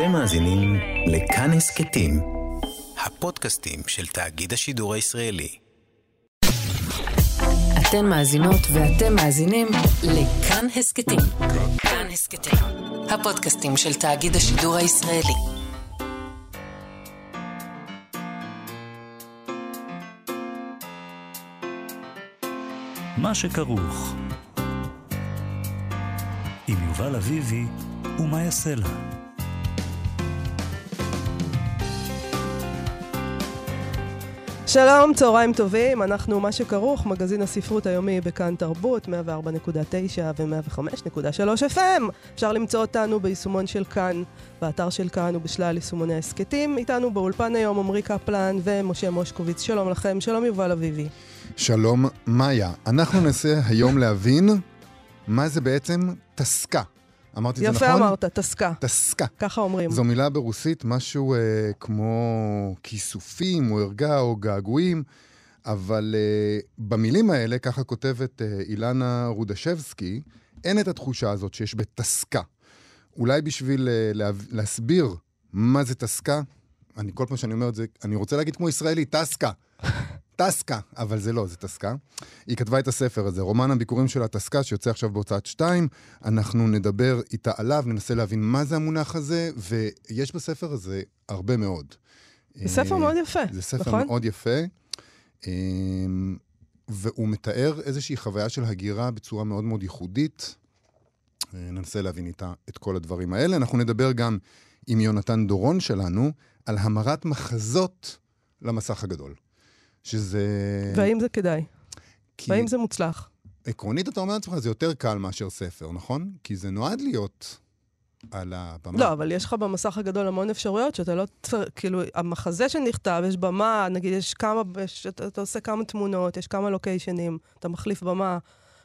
אתם מאזינים לכאן הסכתים, הפודקאסטים של תאגיד השידור הישראלי. אתן מאזינות ואתם מאזינים לכאן הסכתים. כאן הסכתים, הפודקאסטים של תאגיד השידור הישראלי. מה שכרוך עם יובל אביבי ומה יעשה לה. שלום, צהריים טובים, אנחנו מה שכרוך, מגזין הספרות היומי בכאן תרבות, 104.9 ו-105.3 FM. אפשר למצוא אותנו ביישומון של כאן, באתר של כאן ובשלל יישומוני ההסכתים. איתנו באולפן היום עמרי קפלן ומשה מושקוביץ. שלום לכם, שלום יובל אביבי. שלום, מאיה. אנחנו ננסה היום להבין מה זה בעצם תסקה. אמרתי את זה נכון? יפה אמרת, תסקה. תסקה. ככה אומרים. זו מילה ברוסית, משהו אה, כמו כיסופים, או ערגה, או געגועים, אבל אה, במילים האלה, ככה כותבת אה, אילנה רודשבסקי, אין את התחושה הזאת שיש בתסקה. אולי בשביל אה, לה, להסביר מה זה תסקה, אני כל פעם שאני אומר את זה, אני רוצה להגיד כמו ישראלי, טסקה. טסקה, אבל זה לא, זה טסקה. היא כתבה את הספר הזה, רומן הביקורים של הטסקה, שיוצא עכשיו בהוצאת שתיים. אנחנו נדבר איתה עליו, ננסה להבין מה זה המונח הזה, ויש בספר הזה הרבה מאוד. זה ספר מאוד יפה, זה ספר נכון? מאוד יפה, אמ, והוא מתאר איזושהי חוויה של הגירה בצורה מאוד מאוד ייחודית. אה, ננסה להבין איתה את כל הדברים האלה. אנחנו נדבר גם עם יונתן דורון שלנו על המרת מחזות למסך הגדול. שזה... והאם זה כדאי? כי והאם זה מוצלח? עקרונית אתה אומר לעצמך, זה יותר קל מאשר ספר, נכון? כי זה נועד להיות על הבמה. לא, אבל יש לך במסך הגדול המון אפשרויות שאתה לא כאילו, המחזה שנכתב, יש במה, נגיד, יש כמה, יש, אתה, אתה עושה כמה תמונות, יש כמה לוקיישנים, אתה מחליף במה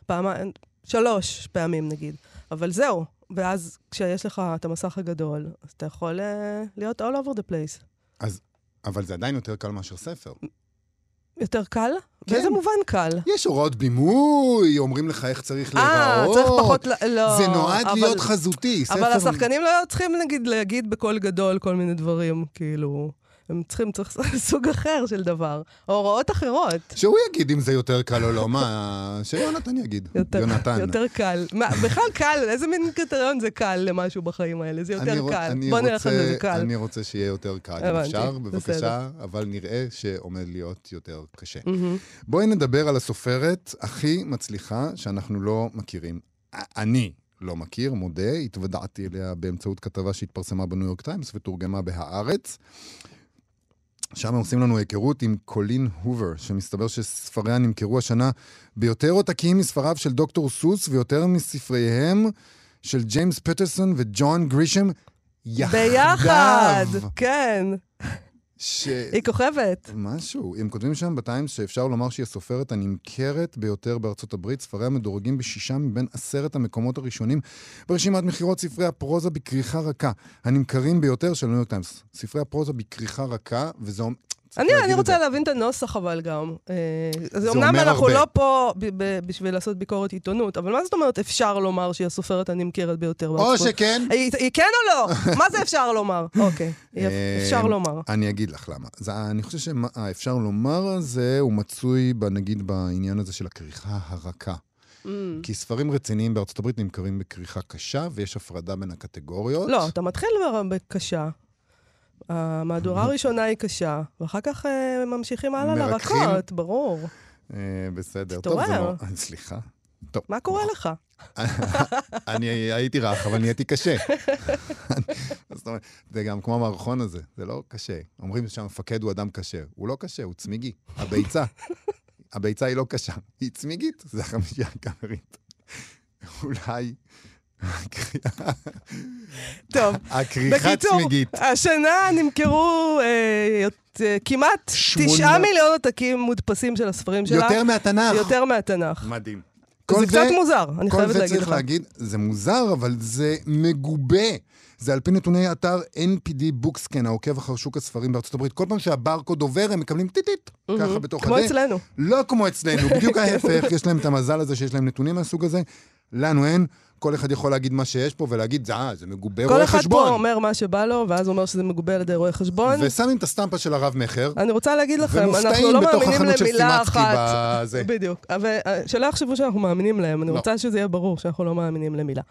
פעמיים, שלוש פעמים נגיד. אבל זהו, ואז כשיש לך את המסך הגדול, אז אתה יכול uh, להיות all over the place. אז, אבל זה עדיין יותר קל מאשר ספר. יותר קל? כן. באיזה מובן קל? יש הוראות בימוי, אומרים לך איך צריך אה, להיראות. צריך פחות, לא. זה נועד אבל- להיות חזותי. אבל ספר- השחקנים לא צריכים, נגיד, להגיד בקול גדול כל מיני דברים, כאילו... הם צריכים, צריך סוג אחר של דבר. או הוראות אחרות. שהוא יגיד אם זה יותר קל או לא. מה, שיונתן יגיד. יותר, יונתן. יותר קל. מה, בכלל קל, איזה מין קריטריון זה קל למשהו בחיים האלה? זה יותר אני רוצ- קל. אני בוא נלך על זה, זה קל. אני רוצה שיהיה יותר קל, אם אפשר, בסדר. בבקשה, אבל נראה שעומד להיות יותר קשה. מהמם. בואי נדבר על הסופרת הכי מצליחה שאנחנו לא מכירים. אני לא מכיר, מודה, התוודעתי אליה באמצעות כתבה שהתפרסמה בניו יורק טיימס ותורגמה בהארץ. שם עושים לנו היכרות עם קולין הובר, שמסתבר שספריה נמכרו השנה ביותר עותקים מספריו של דוקטור סוס ויותר מספריהם של ג'יימס פטרסון וג'ון גרישם יחדיו. ביחד, כן. ש... היא כוכבת. משהו. הם כותבים שם בטיימס שאפשר לומר שהיא הסופרת הנמכרת ביותר בארצות הברית. ספריה מדורגים בשישה מבין עשרת המקומות הראשונים ברשימת מכירות ספרי הפרוזה בכריכה רכה. הנמכרים ביותר של ניו יורק טיימס. ספרי הפרוזה בכריכה רכה, וזה... אני, אני רוצה. להבין את הנוסח אבל גם. אה, אז אמנם אנחנו הרבה. לא פה ב- ב- בשביל לעשות ביקורת עיתונות, אבל מה זאת אומרת אפשר לומר שהיא הסופרת הנמכרת ביותר או בארצות? שכן. היא, היא כן או לא? מה זה אפשר לומר? אוקיי, היא- אפשר אה, לומר. אני אגיד לך למה. זה, אני חושב שהאפשר לומר הזה, הוא מצוי, נגיד, בעניין הזה של הכריכה הרכה. Mm. כי ספרים רציניים בארצות הברית נמכרים בכריכה קשה, ויש הפרדה בין הקטגוריות. לא, אתה מתחיל בקשה. המהדורה הראשונה היא קשה, ואחר כך אה, ממשיכים הלאה. לרכות, ברור. אה, בסדר. תתעורר. סליחה. טוב. מה קורה לך? אני הייתי רך, אבל נהייתי קשה. זאת אומרת, זה גם כמו המערכון הזה, זה לא קשה. אומרים שהמפקד הוא אדם קשה. הוא לא קשה, הוא צמיגי. הביצה. הביצה היא לא קשה, היא צמיגית, זה החמישייה הקאמרית. אולי... טוב, הכריכה צמיגית. השנה נמכרו אה, יות- אה, כמעט תשעה מיליון עותקים מודפסים של הספרים שלה. יותר מהתנ"ך. יותר מהתנ"ך. מדהים. זה קצת מוזר, אני כל חייבת זה להגיד צריך לך. להגיד, זה מוזר, אבל זה מגובה. זה על פי נתוני אתר NPD בוקסקן, העוקב אחר שוק הספרים בארצות הברית. כל פעם שהברקוד עובר, הם מקבלים טיטית, ככה בתוך כמו הזה. אצלנו. לא כמו אצלנו, בדיוק ההפך, יש להם את המזל הזה שיש להם נתונים מהסוג הזה. לנו אין. כל אחד יכול להגיד מה שיש פה ולהגיד, אה, זה מגובה כל רואה אחד חשבון. פה אומר מה שבא לו, ואז אומר שזה מגובה על ידי רואה חשבון. ושמים את הסטמפה של הרב-מכר, אני רוצה להגיד לכם, אנחנו לא מאמינים למילה אחת. בזה. בדיוק. אה, שלא יחשבו שאנחנו מאמינים להם, אני לא. רוצה שזה יהיה ברור שאנחנו לא מאמינים למילה.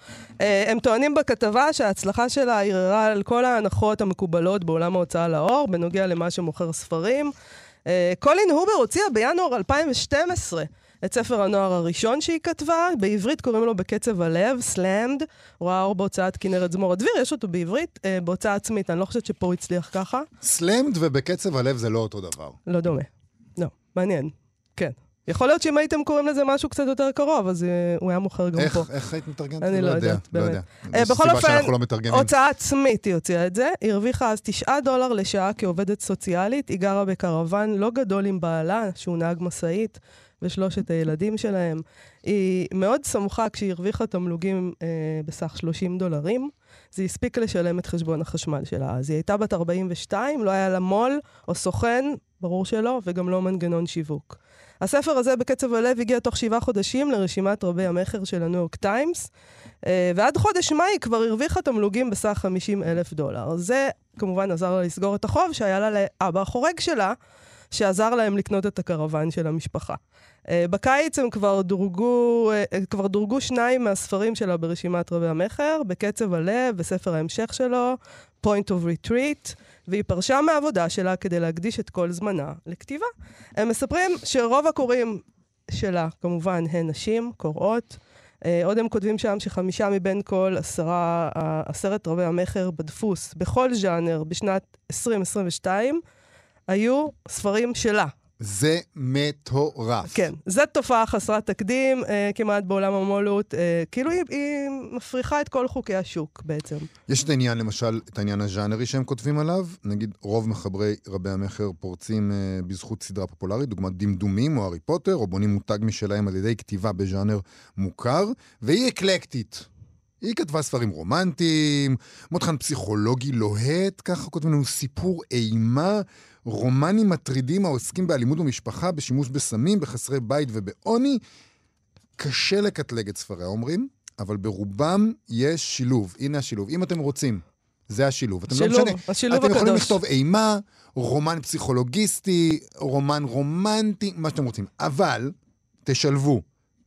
אה, הם טוענים בכתבה שההצלחה שלה ערערה על כל ההנחות המקובלות בעולם ההוצאה לאור, בנוגע למה שמוכר ספרים. אה, קולין הובר הוציאה בינואר 2012 את ספר הנוער הראשון שהיא כתבה, בעברית קוראים לו בקצב הלב, סלאמד, הוא ראה אור בהוצאת כנרת זמור הדביר, יש אותו בעברית, אה, בהוצאה עצמית, אני לא חושבת שפה הוא הצליח ככה. סלמד ובקצב הלב זה לא אותו דבר. לא דומה. לא, מעניין. כן. יכול להיות שאם הייתם קוראים לזה משהו קצת יותר קרוב, אז אה, הוא היה מוכר גם איך, פה. איך היית מתרגמת? אני לא יודע, יודעת, לא באמת. יודע. אה, יש בכל אופן, לא. הוצאה עצמית היא הוציאה את זה. היא הרוויחה אז 9 דולר לשעה כעובדת סוציאלית. היא גרה בקרוון לא גדול עם בעלה, שהוא נהג משאית, ושלושת הילדים שלהם. היא מאוד שמחה כשהיא הרוויחה תמלוגים אה, בסך 30 דולרים. זה הספיק לשלם את חשבון החשמל שלה. אז היא הייתה בת 42, לא היה לה מו"ל או סוכן, ברור שלא, וגם לא מנגנון שיווק. הספר הזה, בקצב הלב, הגיע תוך שבעה חודשים לרשימת רבי המכר של הניו יורק טיימס, ועד חודש מאי היא כבר הרוויחה תמלוגים בסך 50 אלף דולר. זה כמובן עזר לה לסגור את החוב שהיה לה לאבא החורג שלה, שעזר להם לקנות את הקרוון של המשפחה. אה, בקיץ הם כבר דורגו, אה, כבר דורגו שניים מהספרים שלה ברשימת רבי המכר, בקצב הלב, בספר ההמשך שלו, Point of Retreat, והיא פרשה מהעבודה שלה כדי להקדיש את כל זמנה לכתיבה. הם מספרים שרוב הקוראים שלה, כמובן, הן נשים, קוראות. אה, עוד הם כותבים שם שחמישה מבין כל עשרה, אה, עשרת רבי המכר בדפוס, בכל ז'אנר, בשנת 2022, היו ספרים שלה. זה מטורף. כן, זו תופעה חסרת תקדים אה, כמעט בעולם המו"לות. אה, כאילו היא, היא מפריחה את כל חוקי השוק בעצם. יש את העניין, למשל, את העניין הז'אנרי שהם כותבים עליו. נגיד, רוב מחברי רבי המכר פורצים אה, בזכות סדרה פופולרית, דוגמת דמדומים או הארי פוטר, או בונים מותג משלהם על ידי כתיבה בז'אנר מוכר, והיא אקלקטית. היא כתבה ספרים רומנטיים, מותחן פסיכולוגי לוהט, ככה כותבים לנו סיפור אימה, רומנים מטרידים העוסקים באלימות במשפחה, בשימוש בסמים, בחסרי בית ובעוני. קשה לקטלג את ספריה, אומרים, אבל ברובם יש שילוב. הנה השילוב. אם אתם רוצים, זה השילוב. אתם שילוב, לא משנה. השילוב אתם יכולים הקדוש. לכתוב אימה, רומן פסיכולוגיסטי, רומן רומנטי, מה שאתם רוצים. אבל תשלבו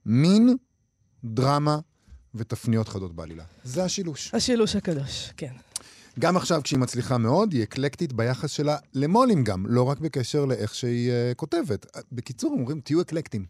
מין, דרמה ותפניות חדות בעלילה. זה השילוש. השילוש הקדוש, כן. גם עכשיו, כשהיא מצליחה מאוד, היא אקלקטית ביחס שלה למו"לים גם, לא רק בקשר לאיך שהיא uh, כותבת. בקיצור, אומרים, תהיו אקלקטים.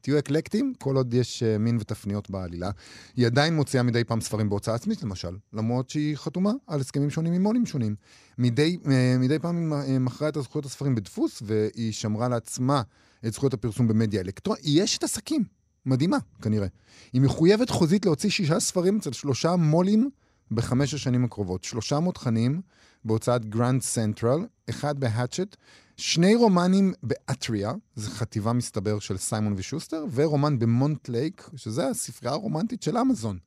תהיו אקלקטים, כל עוד יש uh, מין ותפניות בעלילה. היא עדיין מוציאה מדי פעם ספרים בהוצאה עצמית, למשל, למרות שהיא חתומה על הסכמים שונים עם מו"לים שונים. מדי, uh, מדי פעם היא מכרה את הזכויות הספרים בדפוס, והיא שמרה לעצמה את זכויות הפרסום במדיה אלקטרונית. אשת עסקים, מדהימה, כנראה. היא מחויבת חוזית להוציא שישה ספרים אצל שלושה מו"לים בחמש השנים הקרובות. שלושה מותחנים בהוצאת גרנד סנטרל, אחד בהאצ'ט, שני רומנים באטריה, זו חטיבה מסתבר של סיימון ושוסטר, ורומן במונט לייק, שזה הספרייה הרומנטית של אמזון.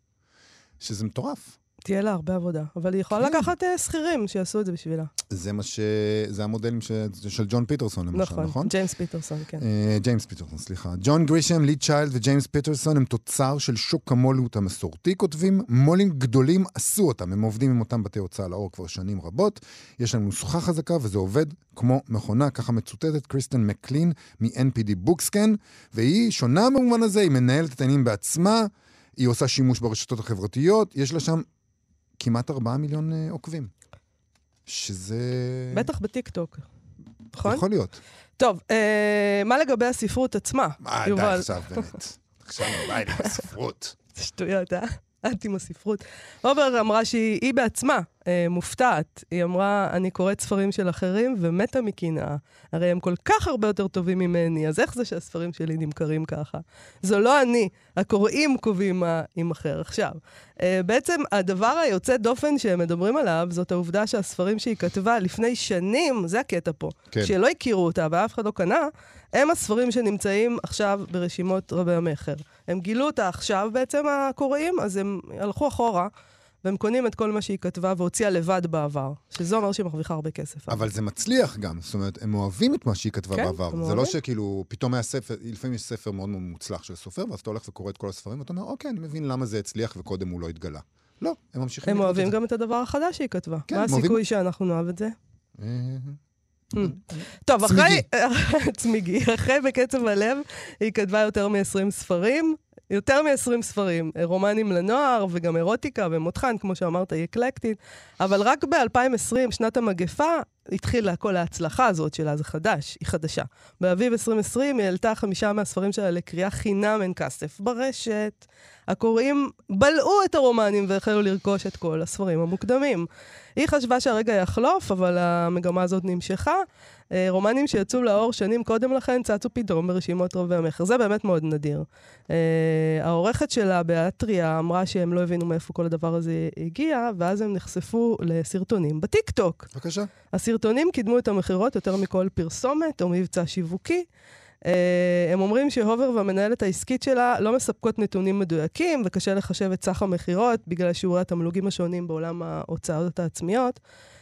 שזה מטורף. תהיה לה הרבה עבודה, אבל היא יכולה כן. לקחת אה, שכירים שיעשו את זה בשבילה. זה מה ש... זה המודלים ש... של ג'ון פיטרסון, למשל, נכון? נכון, ג'יימס פיטרסון, כן. אה, ג'יימס פיטרסון, סליחה. ג'ון גרישם, לי צ'יילד וג'יימס פיטרסון הם תוצר של שוק המו"לות המסורתי, כותבים. מו"לים גדולים עשו אותם, הם עובדים עם אותם בתי הוצאה לאור כבר שנים רבות. יש לנו נוסחה חזקה וזה עובד כמו מכונה, ככה מצוטטת קריסטן מקלין מ-NPD BookScan, והיא שונה במובן הזה, היא מנהלת את העניינים בעצמה, היא עושה שימוש ברשתות החברתיות, יש לה שם כמעט 4 מיליון אה, עוקבים. שזה... בטח בטיקטוק, נכון? יכול להיות. טוב, אה, מה לגבי הספרות עצמה, מה, די יובל? עכשיו, באמת. עכשיו, די, בספרות. זה שטויות, אה? את עם הספרות. רובר אמרה שהיא היא בעצמה אה, מופתעת. היא אמרה, אני קוראת ספרים של אחרים ומתה מקנאה. הרי הם כל כך הרבה יותר טובים ממני, אז איך זה שהספרים שלי נמכרים ככה? זו לא אני, הקוראים קובעים מה יימכר. עכשיו, אה, בעצם הדבר היוצא דופן שהם מדברים עליו, זאת העובדה שהספרים שהיא כתבה לפני שנים, זה הקטע פה, כן. שלא הכירו אותה ואף אחד לא קנה, הם הספרים שנמצאים עכשיו ברשימות רבי המכר. הם גילו אותה עכשיו בעצם, הקוראים, אז הם הלכו אחורה והם קונים את כל מה שהיא כתבה והוציאה לבד בעבר, שזה אומר שהיא מרוויחה הרבה כסף. אבל זה מצליח גם, זאת אומרת, הם אוהבים את מה שהיא כתבה כן, בעבר. זה לא אוהבים. שכאילו, פתאום היה ספר, לפעמים יש ספר מאוד מאוד מוצלח של סופר, ואז אתה הולך וקורא את כל הספרים, ואתה אומר, אוקיי, אני מבין למה זה הצליח וקודם הוא לא התגלה. לא, הם ממשיכים הם אוהבים את. גם את הדבר החדש שהיא כתבה. כן, מה הסיכוי שאנחנו נאהב את זה? אה, טוב. אחרי... צמיגי. אחרי בקצב הלב, היא כתבה יותר מ-20 ספרים. יותר מ-20 ספרים, רומנים לנוער וגם אירוטיקה ומותחן, כמו שאמרת, היא אקלקטית. אבל רק ב-2020, שנת המגפה, התחילה כל ההצלחה הזאת שלה, זה חדש, היא חדשה. באביב 2020 היא העלתה חמישה מהספרים שלה לקריאה חינם אין כסף ברשת. הקוראים בלעו את הרומנים והחלו לרכוש את כל הספרים המוקדמים. היא חשבה שהרגע יחלוף, אבל המגמה הזאת נמשכה. אה, רומנים שיצאו לאור שנים קודם לכן צצו פתאום ברשימות רבי המכר. זה באמת מאוד נדיר. אה, העורכת שלה, באטריה, אמרה שהם לא הבינו מאיפה כל הדבר הזה הגיע, ואז הם נחשפו לסרטונים בטיקטוק. בבקשה. הסרטונים קידמו את המכירות יותר מכל פרסומת או מבצע שיווקי. Uh, הם אומרים שהובר והמנהלת העסקית שלה לא מספקות נתונים מדויקים, וקשה לחשב את סך המכירות בגלל שיעורי התמלוגים השונים בעולם ההוצאות העצמיות.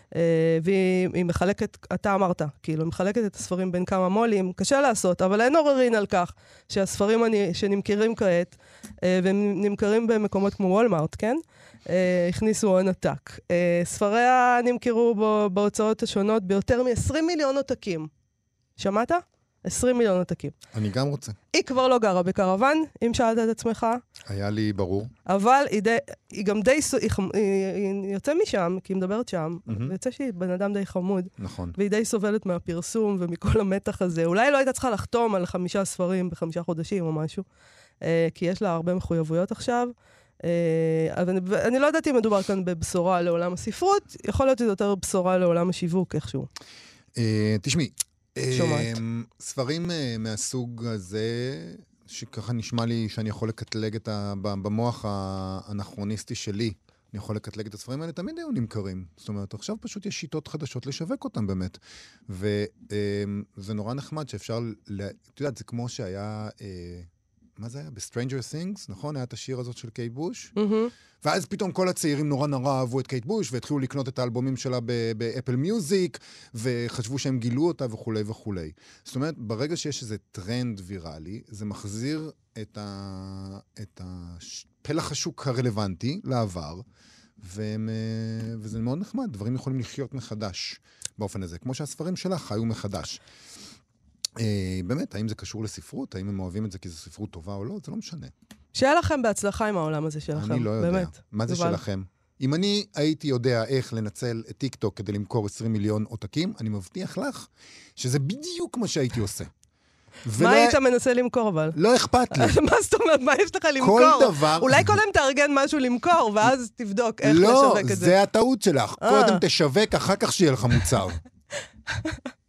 Uh, והיא היא מחלקת, אתה אמרת, כאילו, היא מחלקת את הספרים בין כמה מו"לים, קשה לעשות, אבל אין עוררין על כך שהספרים אני, שנמכרים כעת, uh, והם נמכרים במקומות כמו וולמארט, כן? הכניסו הון עתק. ספריה נמכרו בהוצאות השונות ביותר מ-20 מיליון עותקים. שמעת? 20 מיליון עותקים. אני גם רוצה. היא כבר לא גרה בקרוון, אם שאלת את עצמך, היה לי ברור. אבל היא, די, היא גם די, היא, היא, היא יוצא משם, כי היא מדברת שם, מהמם. ויוצא שהיא בן אדם די חמוד, נכון. והיא די סובלת מהפרסום ומכל המתח הזה. אולי לא הייתה צריכה לחתום על חמישה ספרים בחמישה חודשים או משהו, אה, כי יש לה הרבה מחויבויות עכשיו. אה, אבל אני, אני לא יודעת אם מדובר כאן בבשורה לעולם הספרות, יכול להיות שזה יותר בשורה לעולם השיווק איכשהו. אה, תשמעי, שומעת. ספרים אה, מהסוג הזה, שככה נשמע לי שאני יכול לקטלג את ה... במוח האנכרוניסטי שלי, אני יכול לקטלג את הספרים האלה, תמיד היו נמכרים. זאת אומרת, עכשיו פשוט יש שיטות חדשות לשווק אותם באמת. וזה נורא נחמד שאפשר, את יודעת, זה כמו שהיה, אה, מה זה היה? ב-Stranger Things, נכון? היה את השיר הזאת של קייט בוש? מהמם. ואז פתאום כל הצעירים נורא נורא אהבו את קייט בוש, והתחילו לקנות את האלבומים שלה ב Apple Music, וחשבו שהם גילו אותה וכולי וכולי. זאת אומרת, ברגע שיש איזה טרנד ויראלי, זה מחזיר את, ה... את ה... פלח השוק הרלוונטי לעבר, והם, אה, וזה מאוד נחמד, דברים יכולים לחיות מחדש באופן הזה, כמו שהספרים שלך חיו מחדש. אה, באמת, האם זה קשור לספרות? האם הם אוהבים את זה כי זו ספרות טובה או לא? זה לא משנה. שיהיה לכם בהצלחה עם העולם הזה שלכם, אני לא יודע. באמת. מה זה. שלכם? אם אני הייתי יודע איך לנצל את טיקטוק כדי למכור 20 מיליון עותקים, אני מבטיח לך שזה בדיוק מה שהייתי עושה. מה היית מנסה למכור אבל? לא אכפת לי. מה זאת אומרת? מה יש לך למכור? כל דבר... אולי קודם תארגן משהו למכור, ואז תבדוק איך לא, לשווק את זה. זה הטעות שלך. אה. קודם תשווק, אחר כך שיהיה לך מוצר.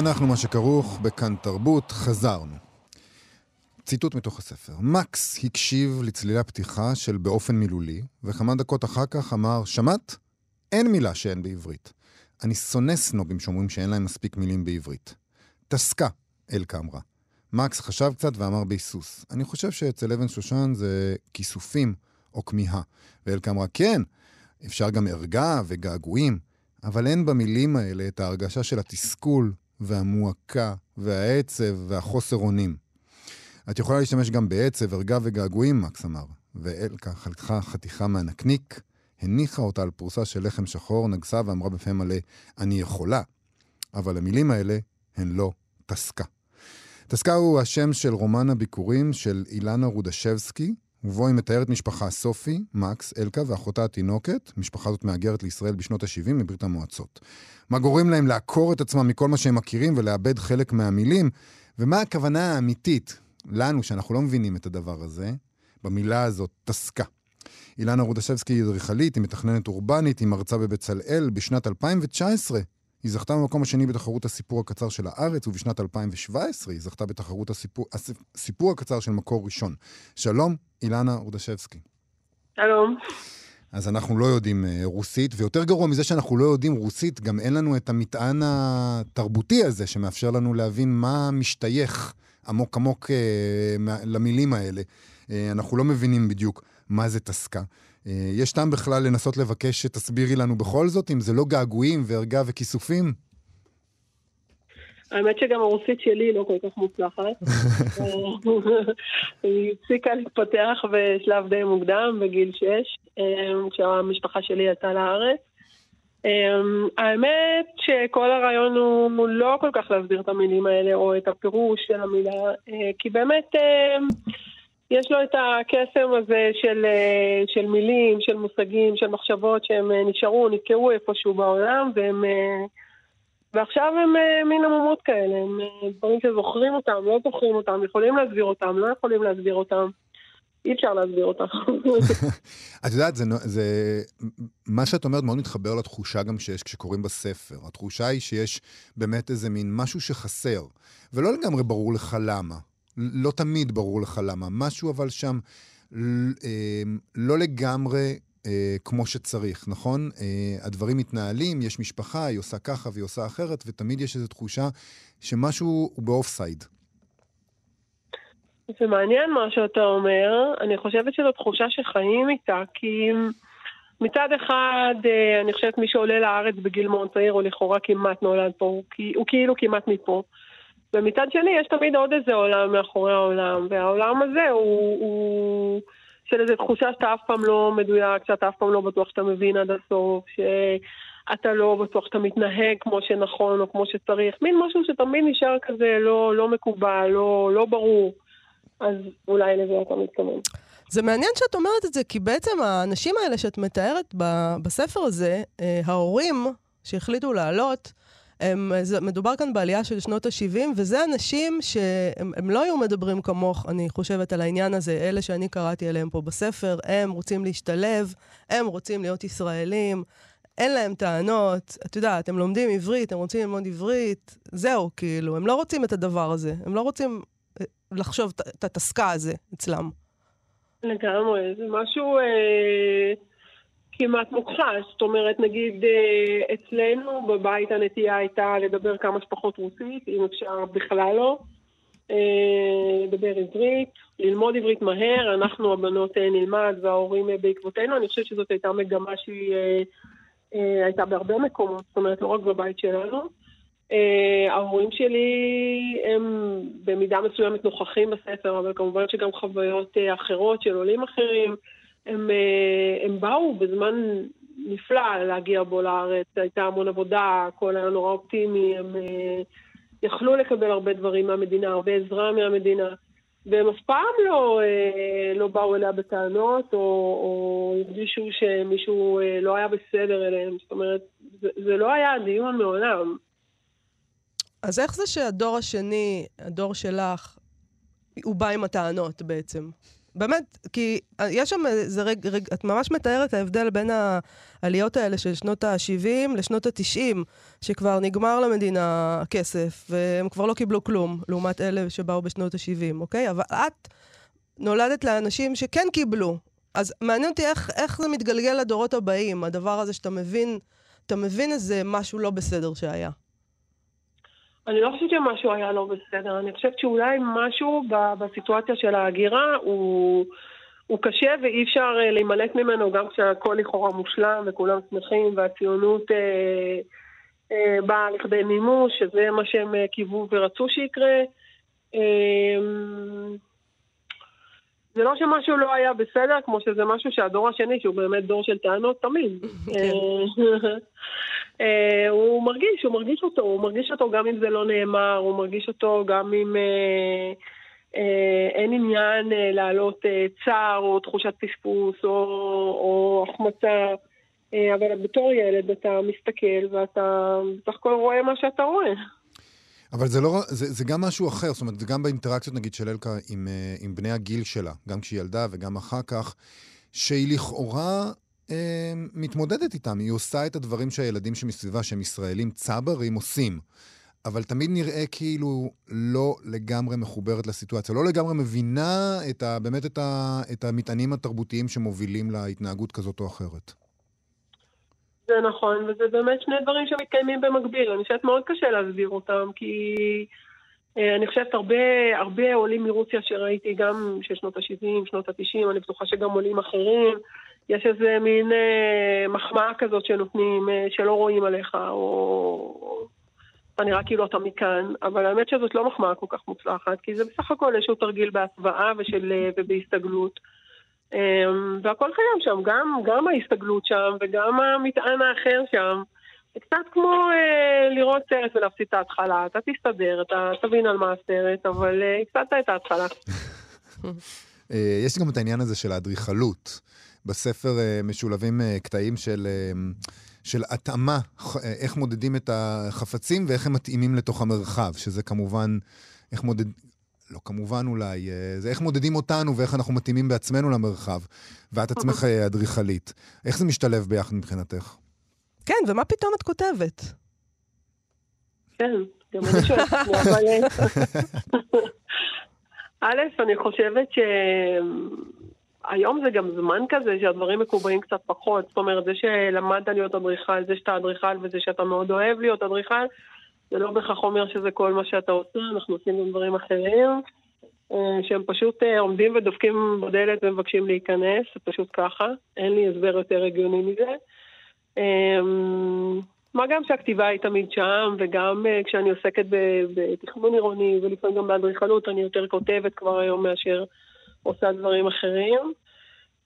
אנחנו, מה שכרוך בכאן תרבות, חזרנו. ציטוט מתוך הספר. מקס הקשיב לצלילי הפתיחה של באופן מילולי, וכמה דקות אחר כך אמר, שמעת? אין מילה שאין בעברית. אני שונא סנובים שאומרים שאין להם מספיק מילים בעברית. תסקה, אלקה אמרה. מקס חשב קצת ואמר בהיסוס, אני חושב שאצל אבן שושן זה כיסופים או כמיהה. ואלקה אמרה, כן, אפשר גם ערגה וגעגועים, אבל אין במילים האלה את ההרגשה של התסכול והמועקה והעצב והחוסר אונים. את יכולה להשתמש גם בעצב, ערגה וגעגועים, מקס אמר. ואלקה חלקה חתיכה מהנקניק, הניחה אותה על פרוסה של לחם שחור, נגסה ואמרה בפה מלא, אני יכולה. אבל המילים האלה הן לא תסקה. תסקה הוא השם של רומן הביקורים של אילנה רודשבסקי, ובו היא מתארת משפחה סופי, מקס, אלקה ואחותה התינוקת, משפחה זאת מהגרת לישראל בשנות ה-70 מברית המועצות. מה גורם להם לעקור את עצמם מכל מה שהם מכירים ולאבד חלק מהמילים, ומה הכוונה האמיתית לנו, שאנחנו לא מבינים את הדבר הזה, במילה הזאת, תסקה. אילנה רודשבסקי היא אדריכלית, היא מתכננת אורבנית, היא מרצה בבצלאל. בשנת 2019 היא זכתה במקום השני בתחרות הסיפור הקצר של הארץ, ובשנת 2017 היא זכתה בתחרות הסיפור, הסיפור הקצר של מקור ראשון. שלום, אילנה רודשבסקי. שלום. אז אנחנו לא יודעים uh, רוסית, ויותר גרוע מזה שאנחנו לא יודעים רוסית, גם אין לנו את המטען התרבותי הזה שמאפשר לנו להבין מה משתייך עמוק עמוק אה, למילים האלה. אה, אנחנו לא מבינים בדיוק מה זה טסקה. אה, יש טעם בכלל לנסות לבקש שתסבירי לנו בכל זאת, אם זה לא געגועים וערגה וכיסופים? האמת שגם הרוסית שלי לא כל כך מוצלחת. היא הפסיקה להתפתח בשלב די מוקדם, בגיל 6, כשהמשפחה שלי עלתה לארץ. האמת שכל הרעיון הוא לא כל כך להסביר את המילים האלה, או את הפירוש של המילה, כי באמת יש לו את הקסם הזה של, של מילים, של מושגים, של מחשבות שהם נשארו, נתקעו איפשהו בעולם, והם... ועכשיו הם מין עמומות כאלה, הם דברים שזוכרים אותם, לא זוכרים אותם, יכולים להסביר אותם, לא יכולים להסביר אותם. אי אפשר להסביר אותם. את יודעת, זה, זה, מה שאת אומרת מאוד מתחבר לתחושה גם שיש כשקוראים בספר. התחושה היא שיש באמת איזה מין משהו שחסר, ולא לגמרי ברור לך למה. לא תמיד ברור לך למה. משהו אבל שם אה, לא לגמרי אה, כמו שצריך, נכון? אה, הדברים מתנהלים, יש משפחה, היא עושה ככה והיא עושה אחרת, ותמיד יש איזו תחושה שמשהו הוא באוף סייד. זה מעניין מה שאתה אומר. אני חושבת שזו תחושה שחיים איתה, כי מצד אחד, אני חושבת מי שעולה לארץ בגיל מאוד צעיר, או לכאורה כמעט נולד פה, הוא, הוא כאילו כמעט מפה. ומצד שני, יש תמיד עוד איזה עולם מאחורי העולם, והעולם הזה הוא... הוא... של איזו תחושה שאתה אף פעם לא מדויק, שאתה אף פעם לא בטוח שאתה מבין עד הסוף, שאתה לא בטוח שאתה מתנהג כמו שנכון או כמו שצריך, מין משהו שתמיד נשאר כזה לא, לא מקובל, לא, לא ברור. אז אולי לזה אתה מתכוון. זה מעניין שאת אומרת את זה, כי בעצם האנשים האלה שאת מתארת בספר הזה, אה, ההורים שהחליטו לעלות, הם, מדובר כאן בעלייה של שנות ה-70, וזה אנשים שהם לא היו מדברים כמוך, אני חושבת, על העניין הזה, אלה שאני קראתי עליהם פה בספר, הם רוצים להשתלב, הם רוצים להיות ישראלים, אין להם טענות, את יודעת, הם לומדים עברית, הם רוצים ללמוד עברית, זהו, כאילו, הם לא רוצים את הדבר הזה, הם לא רוצים אה, לחשוב את התסקה הזה אצלם. לגמרי, זה משהו... אה... כמעט מוכחש. זאת אומרת, נגיד אה, אצלנו בבית הנטייה הייתה לדבר כמה שפחות רוסית, אם אפשר בכלל לא. אה, לדבר עברית, ללמוד עברית מהר, אנחנו הבנות אה, נלמד וההורים בעקבותינו. אני חושבת שזאת הייתה מגמה שהיא הייתה בהרבה מקומות, זאת אומרת, לא רק בבית שלנו. ההורים שלי הם במידה מסוימת נוכחים בספר, אבל כמובן שגם חוויות אחרות של עולים אחרים. הם, אה, הם באו בזמן נפלא להגיע בו לארץ, הייתה המון עבודה, הכל היה נורא אופטימי, הם אה, יכלו לקבל הרבה דברים מהמדינה, הרבה עזרה מהמדינה, והם אף פעם לא, אה, לא באו אליה בטענות, או, או הרגישו שמישהו לא היה בסדר אליהם, זאת אומרת, זה, זה לא היה דיון מעולם. אז איך זה שהדור השני, הדור שלך, הוא בא עם הטענות בעצם? באמת, כי יש שם איזה רגע, רג, את ממש מתארת את ההבדל בין העליות האלה של שנות ה-70 לשנות ה-90, שכבר נגמר למדינה כסף, והם כבר לא קיבלו כלום, לעומת אלה שבאו בשנות ה-70, אוקיי? אבל את נולדת לאנשים שכן קיבלו. אז מעניין אותי איך, איך זה מתגלגל לדורות הבאים, הדבר הזה שאתה מבין, אתה מבין איזה משהו לא בסדר שהיה. אני לא חושבת שמשהו היה לא בסדר, אני חושבת שאולי משהו בסיטואציה של ההגירה הוא, הוא קשה ואי אפשר אה, להימלט ממנו גם כשהכל לכאורה מושלם וכולם שמחים והציונות אה, אה, באה לכדי מימוש, שזה מה שהם אה, קיוו ורצו שיקרה. אה, זה לא שמשהו לא היה בסדר, כמו שזה משהו שהדור השני, שהוא באמת דור של טענות, תמיד. אה, הוא מרגיש, הוא מרגיש אותו, הוא מרגיש אותו גם אם זה לא נאמר, הוא מרגיש אותו גם אם אה, אה, אין עניין להעלות צער או תחושת פספוס או, או החמצה. אבל בתור ילד אתה מסתכל ואתה בסך הכל רואה מה שאתה רואה. אבל זה, לא, זה, זה גם משהו אחר, זאת אומרת, זה גם באינטראקציות נגיד של אלקה עם, עם בני הגיל שלה, גם כשהיא ילדה וגם אחר כך, שהיא לכאורה מתמודדת איתם. היא עושה את הדברים שהילדים שמסביבה, שהם ישראלים צברים, עושים. אבל תמיד נראה כאילו לא לגמרי מחוברת לסיטואציה, לא לגמרי מבינה את ה, באמת את, ה, את המטענים התרבותיים שמובילים להתנהגות כזאת או אחרת. זה נכון, וזה באמת שני דברים שמתקיימים במקביל. אני חושבת מאוד קשה להסביר אותם, כי אה, אני חושבת הרבה, הרבה עולים מרוסיה שראיתי, גם של שנות ה-70, שנות ה-90, אני בטוחה שגם עולים אחרים. יש איזה מין אה, מחמאה כזאת שנותנים, אה, שלא רואים עליך, או אתה נראה כאילו אתה מכאן, אבל האמת שזאת לא מחמאה כל כך מוצלחת, כי זה בסך הכל איזשהו תרגיל בהסוואה ושל, אה, ובהסתגלות. אה, והכל קיים שם, גם, גם ההסתגלות שם וגם המטען האחר שם. זה קצת כמו אה, לראות סרט ולהפסיד את ההתחלה. אתה תסתדר, אתה תבין על מה הסרט, אבל אה, הפסדת את ההתחלה. אה, יש גם את העניין הזה של האדריכלות. בספר אה, משולבים אה, קטעים של, אה, של התאמה, איך מודדים את החפצים ואיך הם מתאימים לתוך המרחב, שזה כמובן, איך מודד... לא כמובן אולי, זה איך מודדים אותנו ואיך אנחנו מתאימים בעצמנו למרחב. ואת עצמך אדריכלית. איך זה משתלב ביחד מבחינתך? כן, ומה פתאום את כותבת? כן, גם אני שואלת את עצמי, אבל... אה, א', אני חושבת שהיום זה גם זמן כזה שהדברים מקובעים קצת פחות. זאת אומרת, זה שלמדת להיות אדריכל, זה שאתה אדריכל וזה שאתה מאוד אוהב להיות אדריכל, זה לא בהכרח אומר שזה כל מה שאתה עושה, אנחנו עושים גם דברים אחרים, אה, שהם פשוט אה, עומדים ודופקים בדלת ומבקשים להיכנס, זה פשוט ככה, אין לי הסבר יותר הגיוני מזה. אמ, מה גם שהכתיבה היא תמיד שם, וגם uh, כשאני עוסקת בתכנון עירוני, ולפעמים גם באדריכלות, אני יותר כותבת כבר היום מאשר עושה דברים אחרים.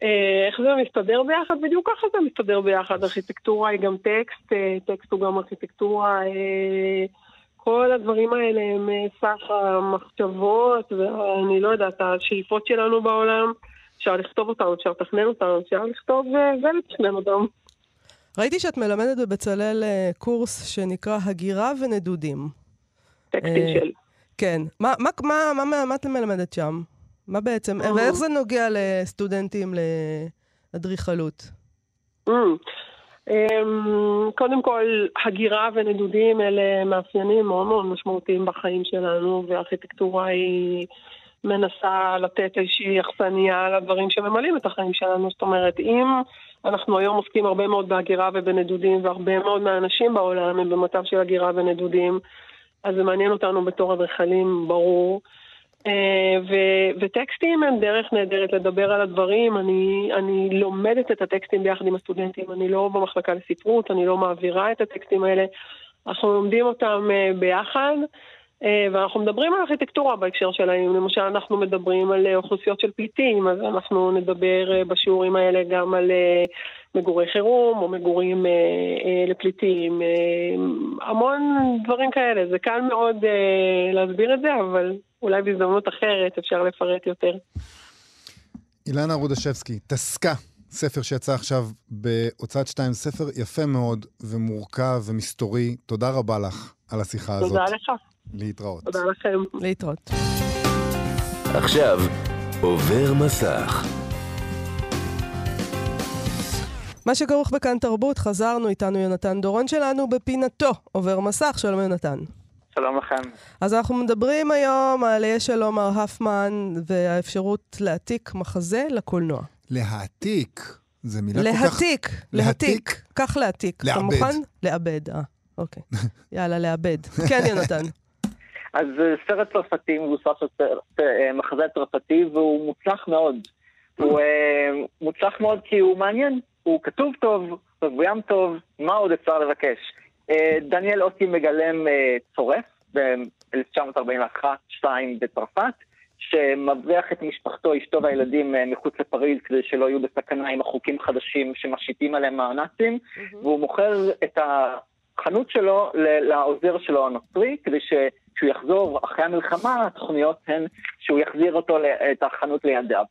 Uh, איך זה מסתדר ביחד? בדיוק ככה זה מסתדר ביחד. ארכיטקטורה היא גם טקסט, uh, טקסט הוא גם ארכיטקטורה. Uh, כל הדברים האלה הם סך המחשבות, ואני לא יודעת, השאיפות שלנו בעולם. אפשר לכתוב אותם, אפשר לתכנן אותם, אפשר לכתוב ולתכנן אותם. ראיתי שאת מלמדת בבצלאל אה, קורס שנקרא הגירה ונדודים. טקסטים אה, של... כן. מה, מה, מה, מה, מה, מה את מלמדת שם? מה בעצם, אה. ואיך זה נוגע לסטודנטים לאדריכלות? Mm. אמ, קודם כל, הגירה ונדודים אלה מאפיינים מאוד מאוד משמעותיים בחיים שלנו, והארכיטקטורה היא מנסה לתת איזושהי אכסניה לדברים שממלאים את החיים שלנו. זאת אומרת, אם אנחנו היום עוסקים הרבה מאוד בהגירה ובנדודים, והרבה מאוד מהאנשים בעולם הם במצב של הגירה ונדודים, אז זה מעניין אותנו בתור אדריכלים, ברור. אה, ו- וטקסטים הם דרך נהדרת לדבר על הדברים. אני, אני לומדת את הטקסטים ביחד עם הסטודנטים, אני לא במחלקה לספרות, אני לא מעבירה את הטקסטים האלה. אנחנו לומדים אותם אה, ביחד, אה, ואנחנו מדברים על ארכיטקטורה בהקשר שלהם. למשל, אנחנו מדברים על אוכלוסיות של פליטים, אז אנחנו נדבר בשיעורים האלה גם על מגורי חירום או מגורים לפליטים. המון דברים כאלה. זה קל מאוד להסביר את זה, אבל אולי בהזדמנות אחרת אפשר לפרט יותר. אילנה רודשבסקי, טסקה, ספר שיצא עכשיו בהוצאת שתיים, ספר יפה מאוד ומורכב ומסתורי. תודה רבה לך על השיחה הזאת. תודה לך, להתראות. תודה לכם. להתראות. עכשיו עובר מסך. מה שכרוך בכאן תרבות, חזרנו איתנו יונתן דורון שלנו בפינתו עובר מסך. שלום יונתן. שלום לכם. אז אנחנו מדברים היום על יש שלום מר הפמן והאפשרות להעתיק מחזה לקולנוע. להעתיק, זה מילה כל כך... להעתיק, להעתיק. כך להעתיק. אתה לעבד. מוכן? לעבד, אה, אוקיי. יאללה, לעבד. כן, יונתן. אז אה, סרט צרפתי מבוסס על אה, מחזה צרפתי והוא מוצלח מאוד. הוא אה, מוצלח מאוד כי הוא מעניין, הוא כתוב טוב, מבוים טוב, מה עוד אפשר לבקש? אה, דניאל אוטי מגלם אה, צורף ב-1941-2 בצרפת, שמבריח את משפחתו, אשתו והילדים אה, מחוץ לפריז כדי שלא יהיו בסכנה עם החוקים חדשים שמשיתים עליהם הנאצים, והוא מוכר את החנות שלו לעוזר שלו הנוצרי, כדי שכשהוא יחזור אחרי המלחמה, התוכניות הן שהוא יחזיר אותו, את החנות לידיו.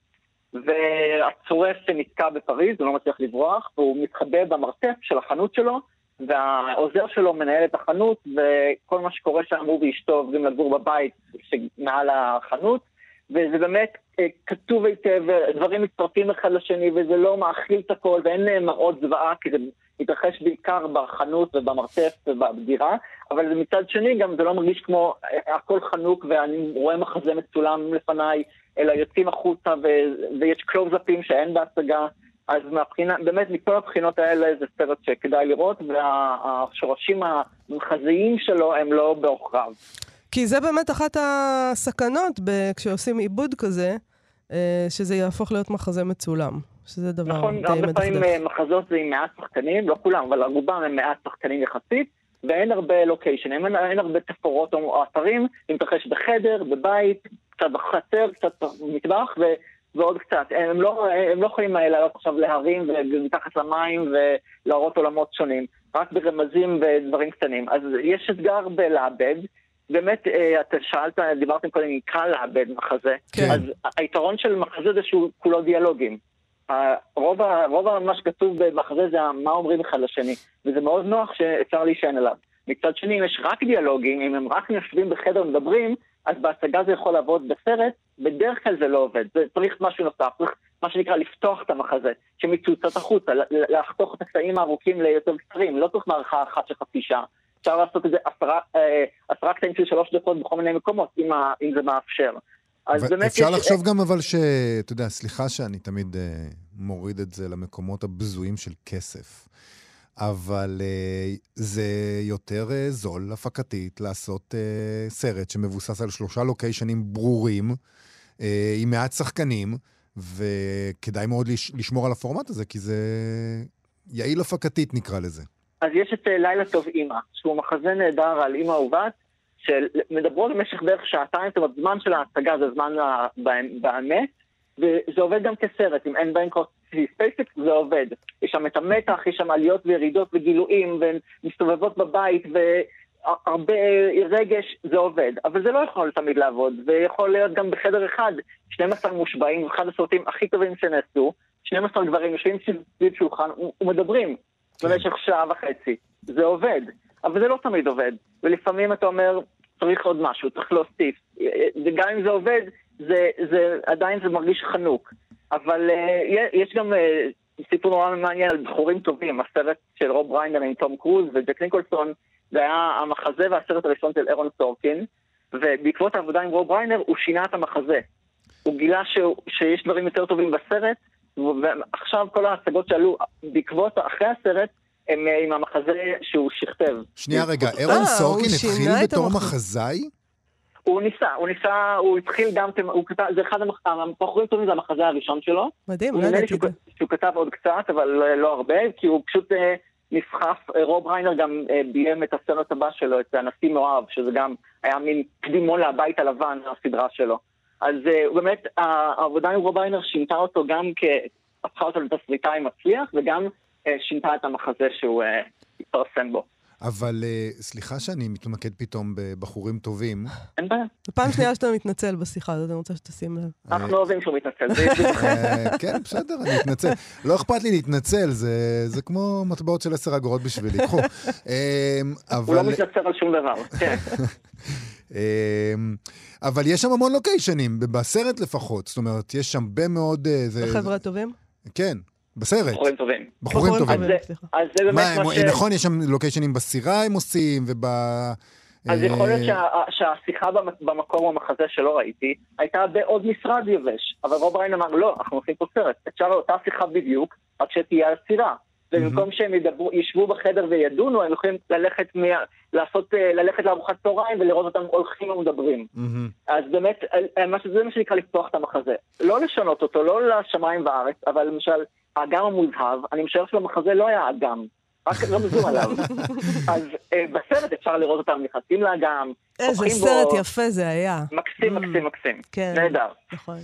והצורף נתקע בפריז, הוא לא מצליח לברוח, והוא מתחבא במרתף של החנות שלו, והעוזר שלו מנהל את החנות, וכל מה שקורה שם הוא ואשתו עוברים לגור בבית שמעל החנות, וזה באמת אה, כתוב היטב, דברים מצטרפים אחד לשני, וזה לא מאכיל את הכל, ואין מראות זוועה, כי זה מתרחש בעיקר בחנות ובמרתף ובדירה, אבל מצד שני גם זה לא מרגיש כמו אה, הכל חנוק, ואני רואה מחזה מצולם לפניי, אלא יוצאים החוצה ו- ויש קלוזאפים שאין בהצגה. אז מהבחינה, באמת מכל הבחינות האלה זה סרט שכדאי לראות, והשורשים המחזאיים שלו הם לא בעוכריו. כי זה באמת אחת הסכנות ב- כשעושים עיבוד כזה, אה, שזה יהפוך להיות מחזה מצולם. שזה דבר נכון, די הרבה פעמים. אה, מחזות זה עם מעט שחקנים, לא כולם, אבל רובם הם מעט שחקנים יחסית, ואין הרבה לוקיישנים, אין, אין הרבה תפאורות או אתרים, זה מתרחש בחדר, בבית, קצת בחצר, קצת במטבח, ו, ועוד קצת. הם לא, הם לא יכולים אה, לעלות עכשיו להרים ומתחת למים ולהראות עולמות שונים, רק ברמזים ודברים קטנים. אז יש אתגר בלעבד. באמת, אה, אתה שאלת, דיברתם קודם אם קל לעבד מחזה. כן. אז היתרון של מחזה זה שהוא כולו דיאלוגים. רוב, רוב מה שכתוב במחזה זה מה אומרים אחד לשני, וזה מאוד נוח שאפשר להישען עליו. מצד שני, אם יש רק דיאלוגים, אם הם רק יושבים בחדר ומדברים, אז בהצגה זה יכול לעבוד בסרט, בדרך כלל זה לא עובד. זה צריך משהו נוסף, צריך מה שנקרא לפתוח את המחזה, שמצוצות החוצה, לחתוך את הקטעים הארוכים ליותר קצרים, לא צריך מערכה אחת של חצי שעה. אפשר לעשות את זה עשרה, אה, עשרה קטעים של שלוש דקות בכל מיני מקומות, אם, ה, אם זה מאפשר. אז באמת אפשר יש- לחשוב גם אבל ש... אתה יודע, סליחה שאני תמיד אה, מוריד את זה למקומות הבזויים של כסף, אבל אה, זה יותר אה, זול הפקתית לעשות אה, סרט שמבוסס על שלושה לוקיישנים ברורים, עם מעט שחקנים, וכדאי מאוד לש... לשמור על הפורמט הזה, כי זה יעיל הפקתית נקרא לזה. אז יש את לילה טוב אימא, שהוא מחזה נהדר על אימא ובת, שמדברות במשך בערך שעתיים, זאת אומרת, זמן של ההצגה זה זמן באמת, וזה עובד גם כסרט, אם אין בהם ספייסק זה עובד. יש שם את המתח, יש שם עליות וירידות וגילויים, והן מסתובבות בבית, והרבה רגש, זה עובד. אבל זה לא יכול תמיד לעבוד, ויכול להיות גם בחדר אחד, 12 מושבעים, אחד הסרטים הכי טובים שנעשו, 12 גברים יושבים סביב שולחן ומדברים. במשך שעה וחצי. זה עובד, אבל זה לא תמיד עובד. ולפעמים אתה אומר, צריך עוד משהו, צריך להוסיף. וגם אם זה עובד, זה, זה, עדיין זה מרגיש חנוק. אבל uh, יש גם uh, סיפור נורא מעניין על בחורים טובים, הסרט של רוב ריינר עם תום קרוז וג'ק ניקולסון, זה היה המחזה והסרט הראשון של אירון סורקין, ובעקבות העבודה עם רוב ריינר הוא שינה את המחזה. הוא גילה שהוא, שיש דברים יותר טובים בסרט, ועכשיו כל ההצגות שעלו בעקבות, אחרי הסרט, הם אה, עם המחזה שהוא שכתב. שנייה רגע, אה, אירון סורקין התחיל בתור המחזה. מחזאי? הוא ניסה, הוא ניסה, הוא התחיל גם, הוא כתב, זה אחד המח- הבחורים טובים זה המחזה הראשון שלו. מדהים, לא ידעתי שהוא, את זה. שהוא כתב עוד קצת, אבל לא, לא הרבה, כי הוא פשוט אה, נסחף, אה, רוב ריינר גם אה, ביים את הסצנות הבא שלו, את הנשיא מאוהב, שזה גם היה מין קדימון לבית הלבן, הסדרה שלו. אז אה, באמת, העבודה עם רוב ריינר שינתה אותו גם כ... הפכה אותו לתסריטאי מצליח, וגם אה, שינתה את המחזה שהוא אה, התפרסם בו. אבל אה, סליחה שאני מתמקד פתאום בבחורים טובים. אין בעיה, פעם שנייה שאתה מתנצל בשיחה הזאת, אני רוצה שתשים לב. אנחנו אוהבים שהוא מתנצל. אה, כן, בסדר, אני מתנצל. לא אכפת לי להתנצל, זה זה כמו מטבעות של עשר אגורות בשבילי, קחו. אה, הוא לא. מתנצל על שום דבר, כן. אבל יש שם המון לוקיישנים, בסרט לפחות. זאת אומרת, יש שם הרבה מאוד... החבר'ה הטובים? כן, בסרט. בחורים טובים. בחורים טובים. אז. אז זה באמת מה, מה ש... נכון, יש שם לוקיישנים בסירה הם עושים, וב... אז יכול להיות אה, שה- שהשיחה במ- במקור במחזה שלא ראיתי, הייתה בעוד משרד יבש. אבל רוב ריין אמר, לא, אנחנו עושים פה סרט. אפשר אותה שיחה בדיוק, רק שתהיה על סירה. ובמקום שהם ידברו, ישבו בחדר וידונו, הם יכולים ללכת, מה, לעשות, אה, ללכת לארוחת צהריים ולראות אותם הולכים ומדברים. מהמם. אז באמת, אה, מה שזה מה שנקרא לפתוח את המחזה. לא לשנות אותו, לא לשמיים וארץ, אבל למשל, האגם המוזהב, אני משער שבמחזה לא היה אגם, רק רמזו עליו. אז אה, בסרט אפשר לראות אותם נכנסים לאגם, איזה. סרט יפה זה היה. מקסים, Mm. מקסים, מקסים. כן. נהדר. נכון.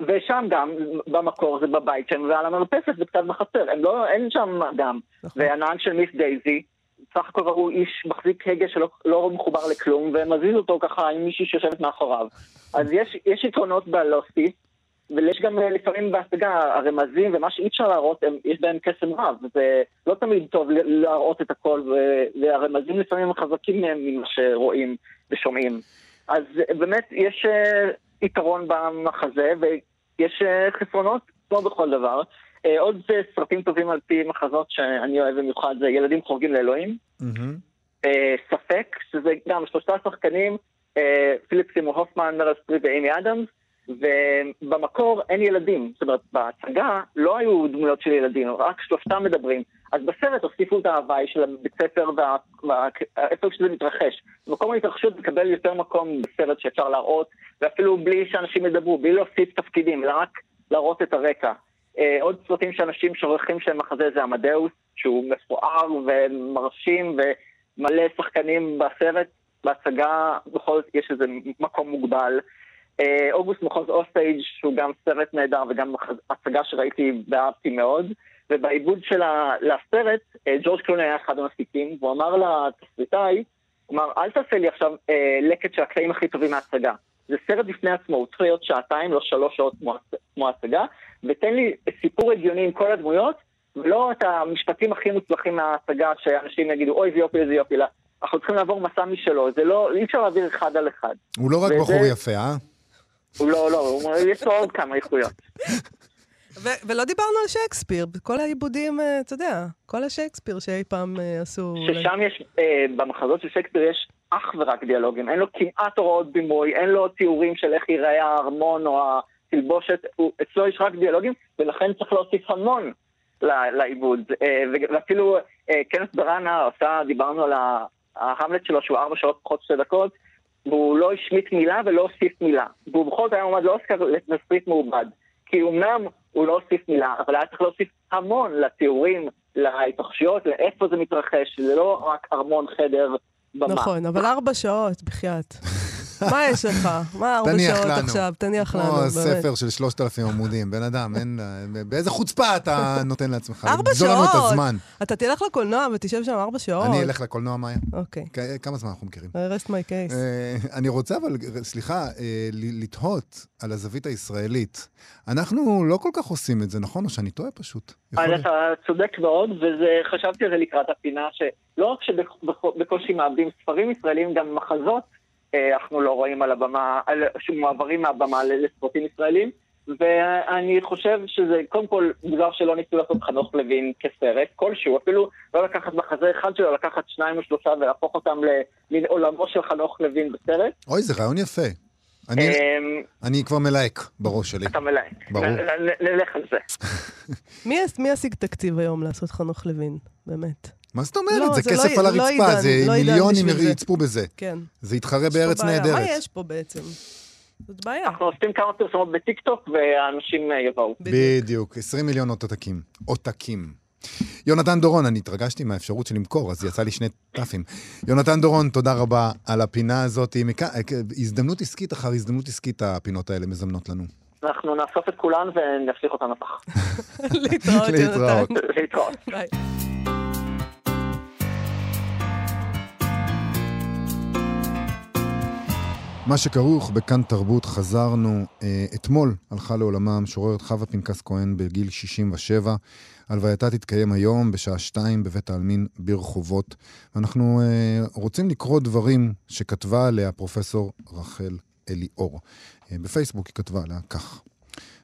ושם גם, במקור זה בבית שלהם, ועל המרפסת זה קצת בחצר, הם לא, אין שם אגם. נכון. והנהג של מיס דייזי, סך הכל הוא איש מחזיק הגה שלא לא מחובר לכלום, ומזיז אותו ככה עם מישהי שיושבת מאחוריו. אז יש, יש יתרונות בלוסי, ויש גם אה, לפעמים בהשגה, הרמזים ומה שאי אפשר להראות, הם, יש בהם קסם רב, וזה לא תמיד טוב להראות את הכל, והרמזים לפעמים חזקים מהם ממה שרואים ושומעים. אז אה, באמת יש אה, יתרון במחזה, ויש חסרונות, כמו בכל דבר. עוד סרטים טובים על פי מחזות שאני אוהב במיוחד זה ילדים חורגים לאלוהים. אה, ספק, שזה גם שלושה שחקנים, פיליפ סימור הופמן, מרל סטריט ואימי אדמס, ובמקור אין ילדים. זאת אומרת, בהצגה לא היו דמויות של ילדים, רק שלושתם מדברים. אז בסרט הוסיפו את ההוואי של הבית ספר ואיפה שזה מתרחש. מקום ההתרחשות מקבל יותר מקום בסרט שאפשר להראות, ואפילו בלי שאנשים ידברו, בלי להוסיף תפקידים, אלא רק להראות את הרקע. אה, עוד סרטים שאנשים שוכחים שהם מחזה זה עמדאוס, שהוא מפואר ומרשים ומלא שחקנים בסרט, בהצגה בכל זאת יש איזה מקום מוגבל. אה, אוגוסט מחוז אוסטייג' שהוא גם סרט נהדר וגם הצגה שראיתי ואהבתי מאוד. ובעיבוד של הסרט, אה, ג'ורג' קלוני היה אחד המפיקים, והוא אמר לתסריטאי, אמר, אל תעשה לי עכשיו אה, לקט של הקטעים הכי טובים מההצגה. זה סרט בפני עצמו, הוא צריך להיות שעתיים, לא שלוש שעות כמו ההצגה, ותן לי סיפור הגיוני עם כל הדמויות, ולא את המשפטים הכי מוצלחים מההצגה, שאנשים יגידו, אוי, זה יופי, איזה יופי, אנחנו צריכים לעבור מסע משלו, זה לא, אי אפשר להעביר אחד על אחד. הוא לא רק וזה... בחור יפה, אה? הוא לא, לא, הוא, יש לו עוד כמה איכויות. ו- ולא דיברנו על שייקספיר, כל העיבודים, אה, אתה יודע, כל השייקספיר שאי פעם אה, עשו... ששם יש, אה, במחזות של שייקספיר יש אך ורק דיאלוגים, אין לו כמעט הוראות בימוי, אין לו תיאורים של איך ייראה הארמון או התלבושת, אצלו יש רק דיאלוגים, ולכן צריך להוסיף המון לעיבוד. אה, ואפילו אה, כנס בראנה עושה, דיברנו על ההמלט שלו שהוא ארבע שעות פחות שתי דקות, והוא לא השמיט מילה ולא הוסיף מילה. והוא בכל זאת היה עומד לאוסקר לתסריט מעובד. כי אמנם הוא לא הוסיף מילה, אבל היה צריך להוסיף המון לתיאורים, להתרחשויות, לאיפה זה מתרחש, זה לא רק ארמון חדר במה. נכון, אבל ארבע שעות, בחייאת. מה יש לך? מה ארבע שעות לנו. עכשיו? תניח לנו, באמת. כמו ספר של שלושת אלפים עמודים. בן אדם, אין... באיזה חוצפה אתה נותן לעצמך? ארבע שעות! לנו את הזמן. אתה תלך לקולנוע ותשב שם ארבע שעות. אני אלך לקולנוע, מאיה. אוקיי. כמה זמן אנחנו מכירים? rest my case. אה, אני רוצה אבל, סליחה, אה, לתהות על הזווית הישראלית. אנחנו לא כל כך עושים את זה, נכון? או שאני טועה פשוט? אתה צודק מאוד, וחשבתי על זה לקראת הפינה, שלא רק שבקושי מאבדים ספרים ישראלים, גם מחזות אה, אנחנו לא רואים על הבמה, שמועברים מהבמה לספורטים ישראלים. ואני חושב שזה קודם כל דבר שלא ניסו לעשות חנוך לוין כסרט כלשהו, אפילו לא לקחת מחזה אחד שלו, לקחת שניים או שלושה ולהפוך אותם לעולמו של חנוך לוין בסרט. אוי, זה רעיון יפה. אני, אמ, אני כבר מלהק בראש שלי. אתה מלהק. ברור. נלך על זה. מי השיג תקציב היום לעשות חנוך לוין, באמת? מה זאת אומרת? לא, זה, זה כסף לא, על לא הרצפה, לא זה לא מיליונים יצפו בזה. כן. זה יתחרה בארץ נהדרת. מה יש פה בעצם? זאת בעיה. אנחנו עושים כמה פרסומות בטיקטוק והאנשים אה, יבואו. בדיוק, 20 מיליון עותקים. עותקים. יונתן דורון, אני התרגשתי מהאפשרות של למכור, אז יצא לי שני טאפים. יונתן דורון, תודה רבה על הפינה הזאת. הזדמנות עסקית אחר הזדמנות עסקית הפינות האלה מזמנות לנו. אנחנו נאסוף את כולן ונפסיך אותן לפח. להתראות, יונתן. להתראות. מה שכרוך בכאן תרבות, חזרנו. אה, אתמול הלכה לעולמה המשוררת חווה פנקס כהן בגיל 67. הלווייתה תתקיים היום בשעה שתיים בבית העלמין ברחובות. ואנחנו אה, רוצים לקרוא דברים שכתבה עליה פרופסור רחל אליאור. אה, בפייסבוק היא כתבה עליה כך: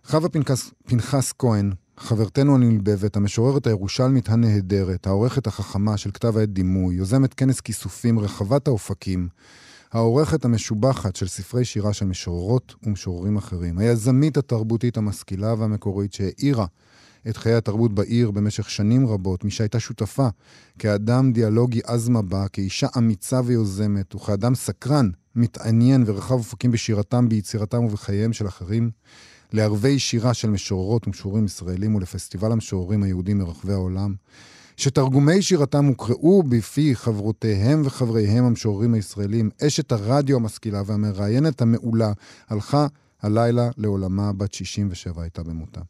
חווה פנקס, פנחס כהן, חברתנו הנלבבת, המשוררת הירושלמית הנהדרת, העורכת החכמה של כתב העת דימוי, יוזמת כנס כיסופים רחבת האופקים, העורכת המשובחת של ספרי שירה של משוררות ומשוררים אחרים, היזמית התרבותית המשכילה והמקורית שהאירה את חיי התרבות בעיר במשך שנים רבות, מי שהייתה שותפה כאדם דיאלוגי עז מבע, כאישה אמיצה ויוזמת, וכאדם סקרן, מתעניין ורחב אופקים בשירתם, ביצירתם ובחייהם של אחרים, לערבי שירה של משוררות ומשוררים ישראלים ולפסטיבל המשוררים היהודים מרחבי העולם, שתרגומי שירתם הוקראו בפי חברותיהם וחבריהם המשוררים הישראלים. אשת הרדיו המשכילה והמראיינת המעולה הלכה הלילה לעולמה, בת 67 הייתה במותה.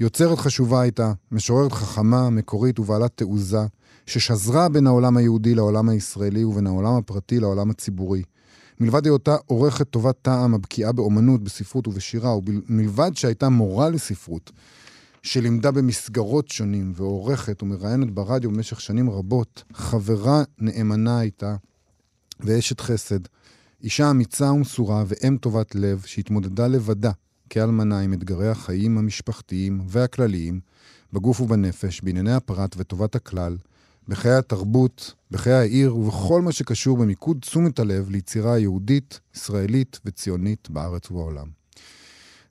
יוצרת חשובה הייתה, משוררת חכמה, מקורית ובעלת תעוזה, ששזרה בין העולם היהודי לעולם הישראלי ובין העולם הפרטי לעולם הציבורי. מלבד היותה עורכת טובת טעם הבקיאה באומנות, בספרות ובשירה, ומלבד שהייתה מורה לספרות, שלימדה במסגרות שונים ועורכת ומראיינת ברדיו במשך שנים רבות, חברה נאמנה הייתה ואשת חסד, אישה אמיצה ומסורה ואם טובת לב שהתמודדה לבדה כאלמנה עם אתגרי החיים המשפחתיים והכלליים, בגוף ובנפש, בענייני הפרט וטובת הכלל, בחיי התרבות, בחיי העיר ובכל מה שקשור במיקוד תשומת הלב ליצירה יהודית, ישראלית וציונית בארץ ובעולם.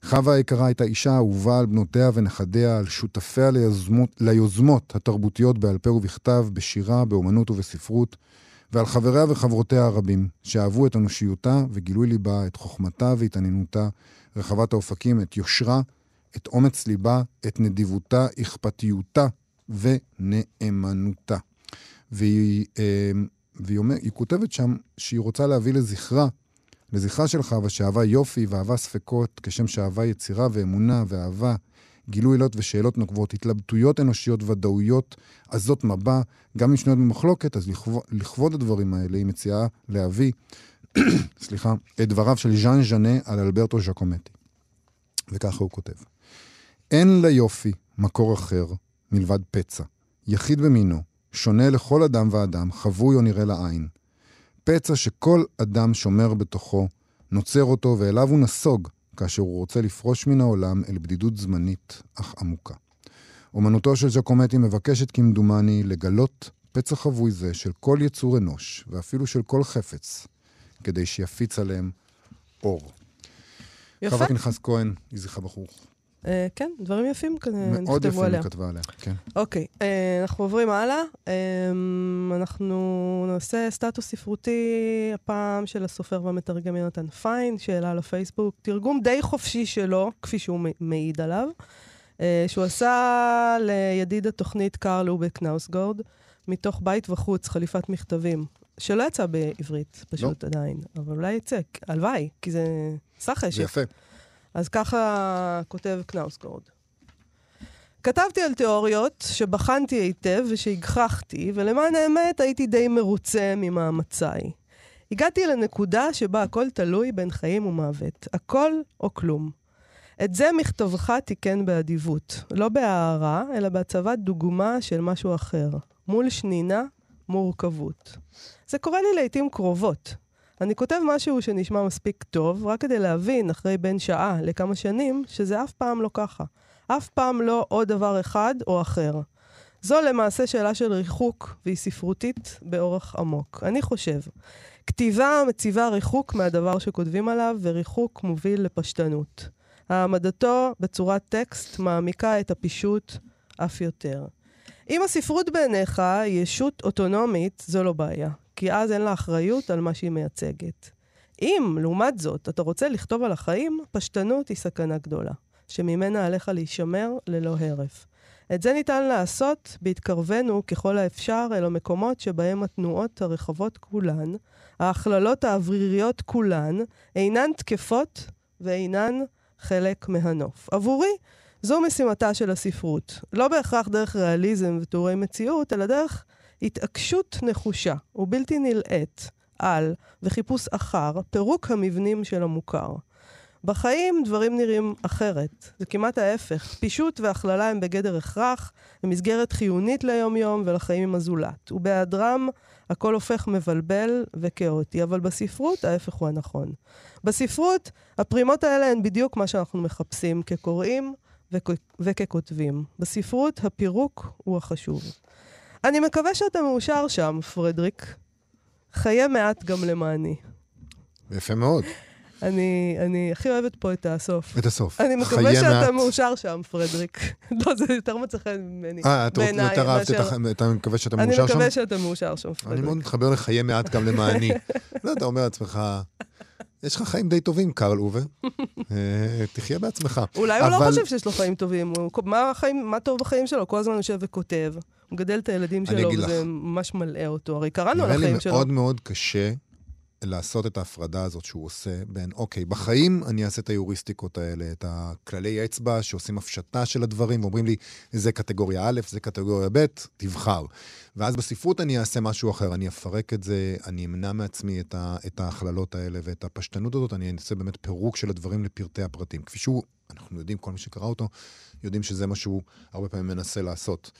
חווה היקרה הייתה אישה אהובה על בנותיה ונכדיה, על שותפיה ליוזמות, ליוזמות התרבותיות בעל פה ובכתב, בשירה, באומנות ובספרות, ועל חבריה וחברותיה הרבים, שאהבו את אנושיותה וגילוי ליבה, את חוכמתה והתעניינותה, רחבת האופקים, את יושרה, את אומץ ליבה, את נדיבותה, אכפתיותה ונאמנותה. והיא, אה, והיא אומר, היא כותבת שם שהיא רוצה להביא לזכרה, לזכרה של חווה, שאהבה יופי ואהבה ספקות, כשם שאהבה יצירה ואמונה ואהבה, גילוי עילות ושאלות נוקבות, התלבטויות אנושיות, ודאויות, עזות מבע, גם אם שנויות במחלוקת, אז לכבוד, לכבוד הדברים האלה היא מציעה להביא, סליחה, את דבריו של ז'אן ז'נה על אלברטו ז'קומטי. וככה הוא כותב: אין ליופי מקור אחר מלבד פצע, יחיד במינו, שונה לכל אדם ואדם, חבוי או נראה לעין. פצע שכל אדם שומר בתוכו, נוצר אותו ואליו הוא נסוג, כאשר הוא רוצה לפרוש מן העולם אל בדידות זמנית אך עמוקה. אומנותו של ז'קומטי מבקשת כמדומני לגלות פצע חבוי זה של כל יצור אנוש, ואפילו של כל חפץ, כדי שיפיץ עליהם אור. יפה. חווה פנחס כהן, יהי זכרה ברוך. אה, כן, דברים יפים מאוד נכתבו יפים עליה. היא כתבה עליה, כן. אוקיי, אה, אנחנו עוברים הלאה. אה, אנחנו נעשה סטטוס ספרותי הפעם של הסופר והמתרגם יונתן פיין, שאלה לפייסבוק. תרגום די חופשי שלו, כפי שהוא מעיד עליו, אה, שהוא עשה לידיד התוכנית קרל אובק נאוסגורד, מתוך בית וחוץ, חליפת מכתבים, שלא יצא בעברית, פשוט עדיין, אבל אולי יצא, הלוואי, כי זה סך זה. יפה. אז ככה כותב קנאוסגורד. כתבתי על תיאוריות שבחנתי היטב ושהגחכתי, ולמען האמת הייתי די מרוצה ממאמציי. הגעתי לנקודה שבה הכל תלוי בין חיים ומוות. הכל או כלום. את זה מכתבך תיקן באדיבות. לא בהערה, אלא בהצבת דוגמה של משהו אחר. מול שנינה, מורכבות. זה קורה לי לעיתים קרובות. אני כותב משהו שנשמע מספיק טוב, רק כדי להבין, אחרי בין שעה לכמה שנים, שזה אף פעם לא ככה. אף פעם לא עוד דבר אחד או אחר. זו למעשה שאלה של ריחוק, והיא ספרותית באורח עמוק. אני חושב, כתיבה מציבה ריחוק מהדבר שכותבים עליו, וריחוק מוביל לפשטנות. העמדתו בצורת טקסט מעמיקה את הפישוט אף יותר. אם הספרות בעיניך היא ישות אוטונומית, זו לא בעיה, כי אז אין לה אחריות על מה שהיא מייצגת. אם, לעומת זאת, אתה רוצה לכתוב על החיים, פשטנות היא סכנה גדולה, שממנה עליך להישמר ללא הרף. את זה ניתן לעשות בהתקרבנו ככל האפשר אל המקומות שבהם התנועות הרחבות כולן, ההכללות האווריריות כולן, אינן תקפות ואינן חלק מהנוף. עבורי, זו משימתה של הספרות. לא בהכרח דרך ריאליזם ותיאורי מציאות, אלא דרך התעקשות נחושה ובלתי נלאית על וחיפוש אחר פירוק המבנים של המוכר. בחיים דברים נראים אחרת. זה כמעט ההפך. פישוט והכללה הם בגדר הכרח, במסגרת חיונית ליום-יום ולחיים עם הזולת. ובהיעדרם הכל הופך מבלבל וכאוטי, אבל בספרות ההפך הוא הנכון. בספרות, הפרימות האלה הן בדיוק מה שאנחנו מחפשים כקוראים וכ- וככותבים. בספרות, הפירוק הוא החשוב. אני מקווה שאתה מאושר שם, פרדריק. חיה מעט גם למעני. יפה מאוד. אני, אני הכי אוהבת פה את הסוף. את הסוף. אני מקווה שאתה מעט. מאושר שם, פרדריק. לא, זה יותר מצא חן ממני. אה, אתה רוצה- בעיניי, יותר אהבת את. אתה מקווה שאתה אני מאושר שם? מקווה שאתה מאושר שם, אני פרדריק. מאוד מתחבר לחיי מעט גם למעני. לא, אתה אומר לעצמך, יש לך חיים די טובים, קרל אובה. אה, תחיה בעצמך. אולי הוא לא חושב שיש לו חיים טובים. הוא- מה, החיים, מה טוב בחיים שלו? כל הזמן יושב וכותב. הוא מגדל את הילדים שלו, וזה. ממש מלאה אותו. הרי קראנו על נראה לי החיים שלו. מאוד מאוד קשה לעשות את ההפרדה הזאת שהוא עושה בין, אוקיי, בחיים אני אעשה את היוריסטיקות האלה, את הכללי אצבע שעושים הפשטה של הדברים, ואומרים לי, זה קטגוריה א', זה קטגוריה ב', תבחר. ואז בספרות אני אעשה משהו אחר, אני אפרק את זה, אני אמנע מעצמי את, ההכללות האלה ואת הפשטנות הזאת, אני אעשה באמת פירוק של הדברים לפרטי הפרטים. כפי שהוא, אנחנו יודעים, כל מי שקרא אותו, יודעים שזה מה שהוא הרבה פעמים מנסה לעשות.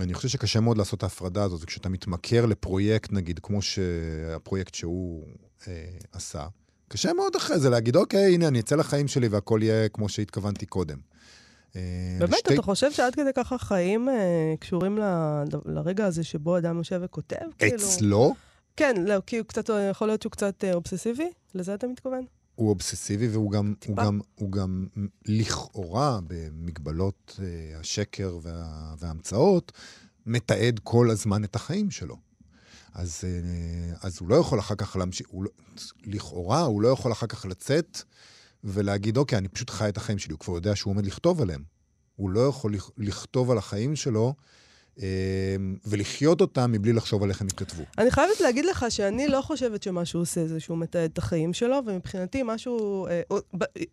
אני חושב שקשה מאוד לעשות את ההפרדה הזאת, וכשאתה מתמכר לפרויקט, נגיד, כמו שהפרויקט שהוא אה, עשה, קשה מאוד אחרי זה להגיד, אוקיי, הנה, אני אצא לחיים שלי והכל יהיה כמו שהתכוונתי קודם. אה, באמת, שתי- אתה חושב שעד כדי ככה חיים אה, קשורים ל- לרגע הזה שבו אדם יושב וכותב? כאילו? אצלו? כן, לא, כי הוא קצת, יכול להיות שהוא קצת אה, אובססיבי? לזה אתה מתכוון? הוא אובססיבי, והוא גם, הוא גם, הוא גם לכאורה, במגבלות אה, השקר וה, וההמצאות, מתעד כל הזמן את החיים שלו. אז, אה, אז הוא לא יכול אחר כך להמשיך, הוא לא, לכאורה, הוא לא יכול אחר כך לצאת ולהגיד, אוקיי, אני פשוט חי את החיים שלי. הוא כבר יודע שהוא עומד לכתוב עליהם. הוא לא יכול לכ- לכתוב על החיים שלו ולחיות אותם מבלי לחשוב על איך הם ייכתבו. אני חייבת להגיד לך שאני לא חושבת שמה שהוא עושה זה שהוא מתעד את החיים שלו, ומבחינתי משהו אה,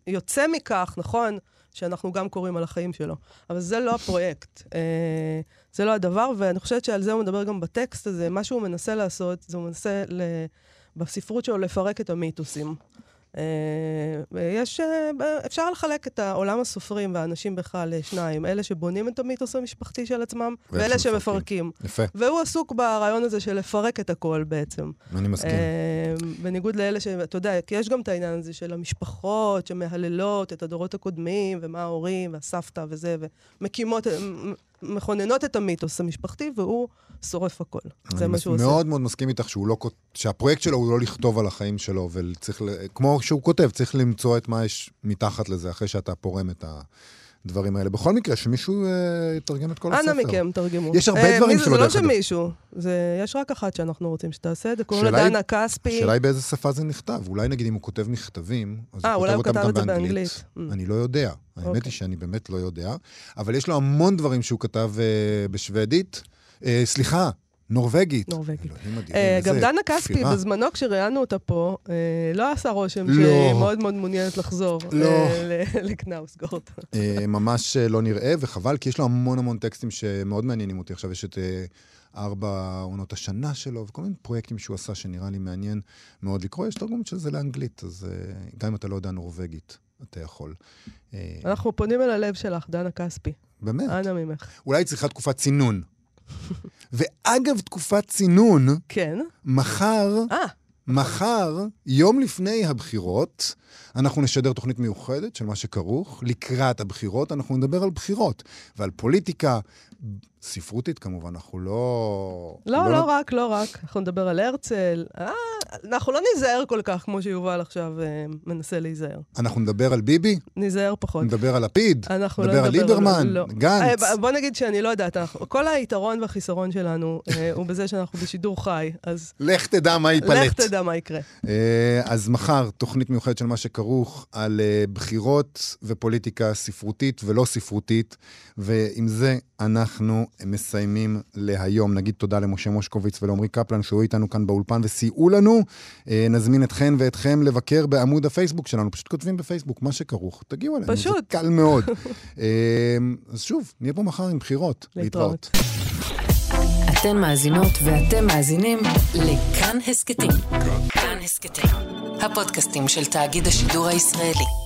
יוצא מכך, נכון, שאנחנו גם קוראים על החיים שלו, אבל זה לא הפרויקט. אה, זה לא הדבר, ואני חושבת שעל זה הוא מדבר גם בטקסט הזה. מה שהוא מנסה לעשות, זה הוא מנסה. בספרות שלו לפרק את המיתוסים. אה, יש, אה, אפשר לחלק את עולם הסופרים והאנשים בכלל לשניים, אלה שבונים את המיתוס המשפחתי של עצמם, ואלה שמפרקים. יפה, והוא עסוק ברעיון הזה של לפרק את הכל בעצם. אני מסכים. אה, בניגוד לאלה ש... אתה יודע, כי יש גם את העניין הזה של המשפחות שמהללות את הדורות הקודמים, ומה ההורים, והסבתא וזה, ומקימות, מכוננות את המיתוס המשפחתי, והוא שורף הכל. זה אני מה שהוא עושה. מאוד מאוד מסכים איתך שהוא לא, שהפרויקט שלו הוא לא לכתוב על החיים שלו, וצריך, כמו שהוא כותב, צריך למצוא את מה יש מתחת לזה, אחרי שאתה פורם את הדברים האלה. בכל מקרה, שמישהו אה, יתרגם את כל הספר. אנא מכם, תרגמו. יש הרבה אה, דברים זה לא דרך אגב. שמישהו, זה- יש רק אחת שאנחנו רוצים שתעשה את זה, קוראים לה השאלה היא- דנה כספי. השאלה היא באיזה שפה זה נכתב. אולי נגיד אם הוא כותב מכתבים, אז אה, הוא כותב אותם גם באנגלית. Mm. אני לא יודע. האמת אוקיי. היא שאני באמת לא יודע. אבל יש לו המון דברים שהוא כתב בשוודית. סליחה, נורבגית. נורבגית. אה, גם דנה כספי. בזמנו כשראיינו אותה פה, אה, לא עשה רושם לא. שהיא מאוד מאוד מעוניינת לחזור לא. אה, לקנאוסגורט. ממש לא נראה, וחבל, כי יש לו המון המון טקסטים שמאוד מעניינים אותי. עכשיו יש את ארבע עונות השנה שלו, וכל מיני פרויקטים שהוא עשה שנראה לי מעניין מאוד לקרוא. יש תרגום של זה לאנגלית, אז גם אם אתה לא יודע נורבגית, אתה יכול. אנחנו פונים אל הלב שלך, דנה כספי. באמת. אנא ממך. אולי צריכה תקופת צינון. ואגב, תקופת צינון, כן? מחר, אה, מחר, יום לפני הבחירות, אנחנו נשדר תוכנית מיוחדת של מה שכרוך. לקראת הבחירות אנחנו נדבר על בחירות ועל פוליטיקה. ספרותית כמובן, אנחנו לא... לא, לא רק, לא רק. אנחנו נדבר על הרצל. אה, אנחנו לא ניזהר כל כך כמו שיובל עכשיו אה, מנסה להיזהר. אנחנו נדבר על ביבי, ניזהר פחות. נדבר על לפיד, אנחנו לא נדבר על ליברמן, לא. גנץ. אה, בוא נגיד שאני לא יודעת, אנחנו- כל היתרון והחיסרון שלנו אה, הוא בזה שאנחנו בשידור חי, אז לך תדע מה ייפלט. לך תדע מה יקרה. אה, אז מחר, תוכנית מיוחדת של מה שכרוך על אה, בחירות ופוליטיקה ספרותית ולא ספרותית, ועם זה אנחנו מסיימים להיום. נגיד תודה למשה מושקוביץ ולעמרי קפלן שהיו איתנו כאן באולפן וסייעו לנו. אה, נזמין אתכן ואתכם לבקר בעמוד הפייסבוק שלנו. פשוט כותבים בפייסבוק מה שכרוך, תגיעו אלינו, פשוט. זה קל מאוד. אה, אז שוב, נהיה פה מחר עם בחירות. להתראות. אתן מאזינות ואתם מאזינים לכאן הסכתים. כאן הסכתים, הפודקאסטים של תאגיד השידור הישראלי.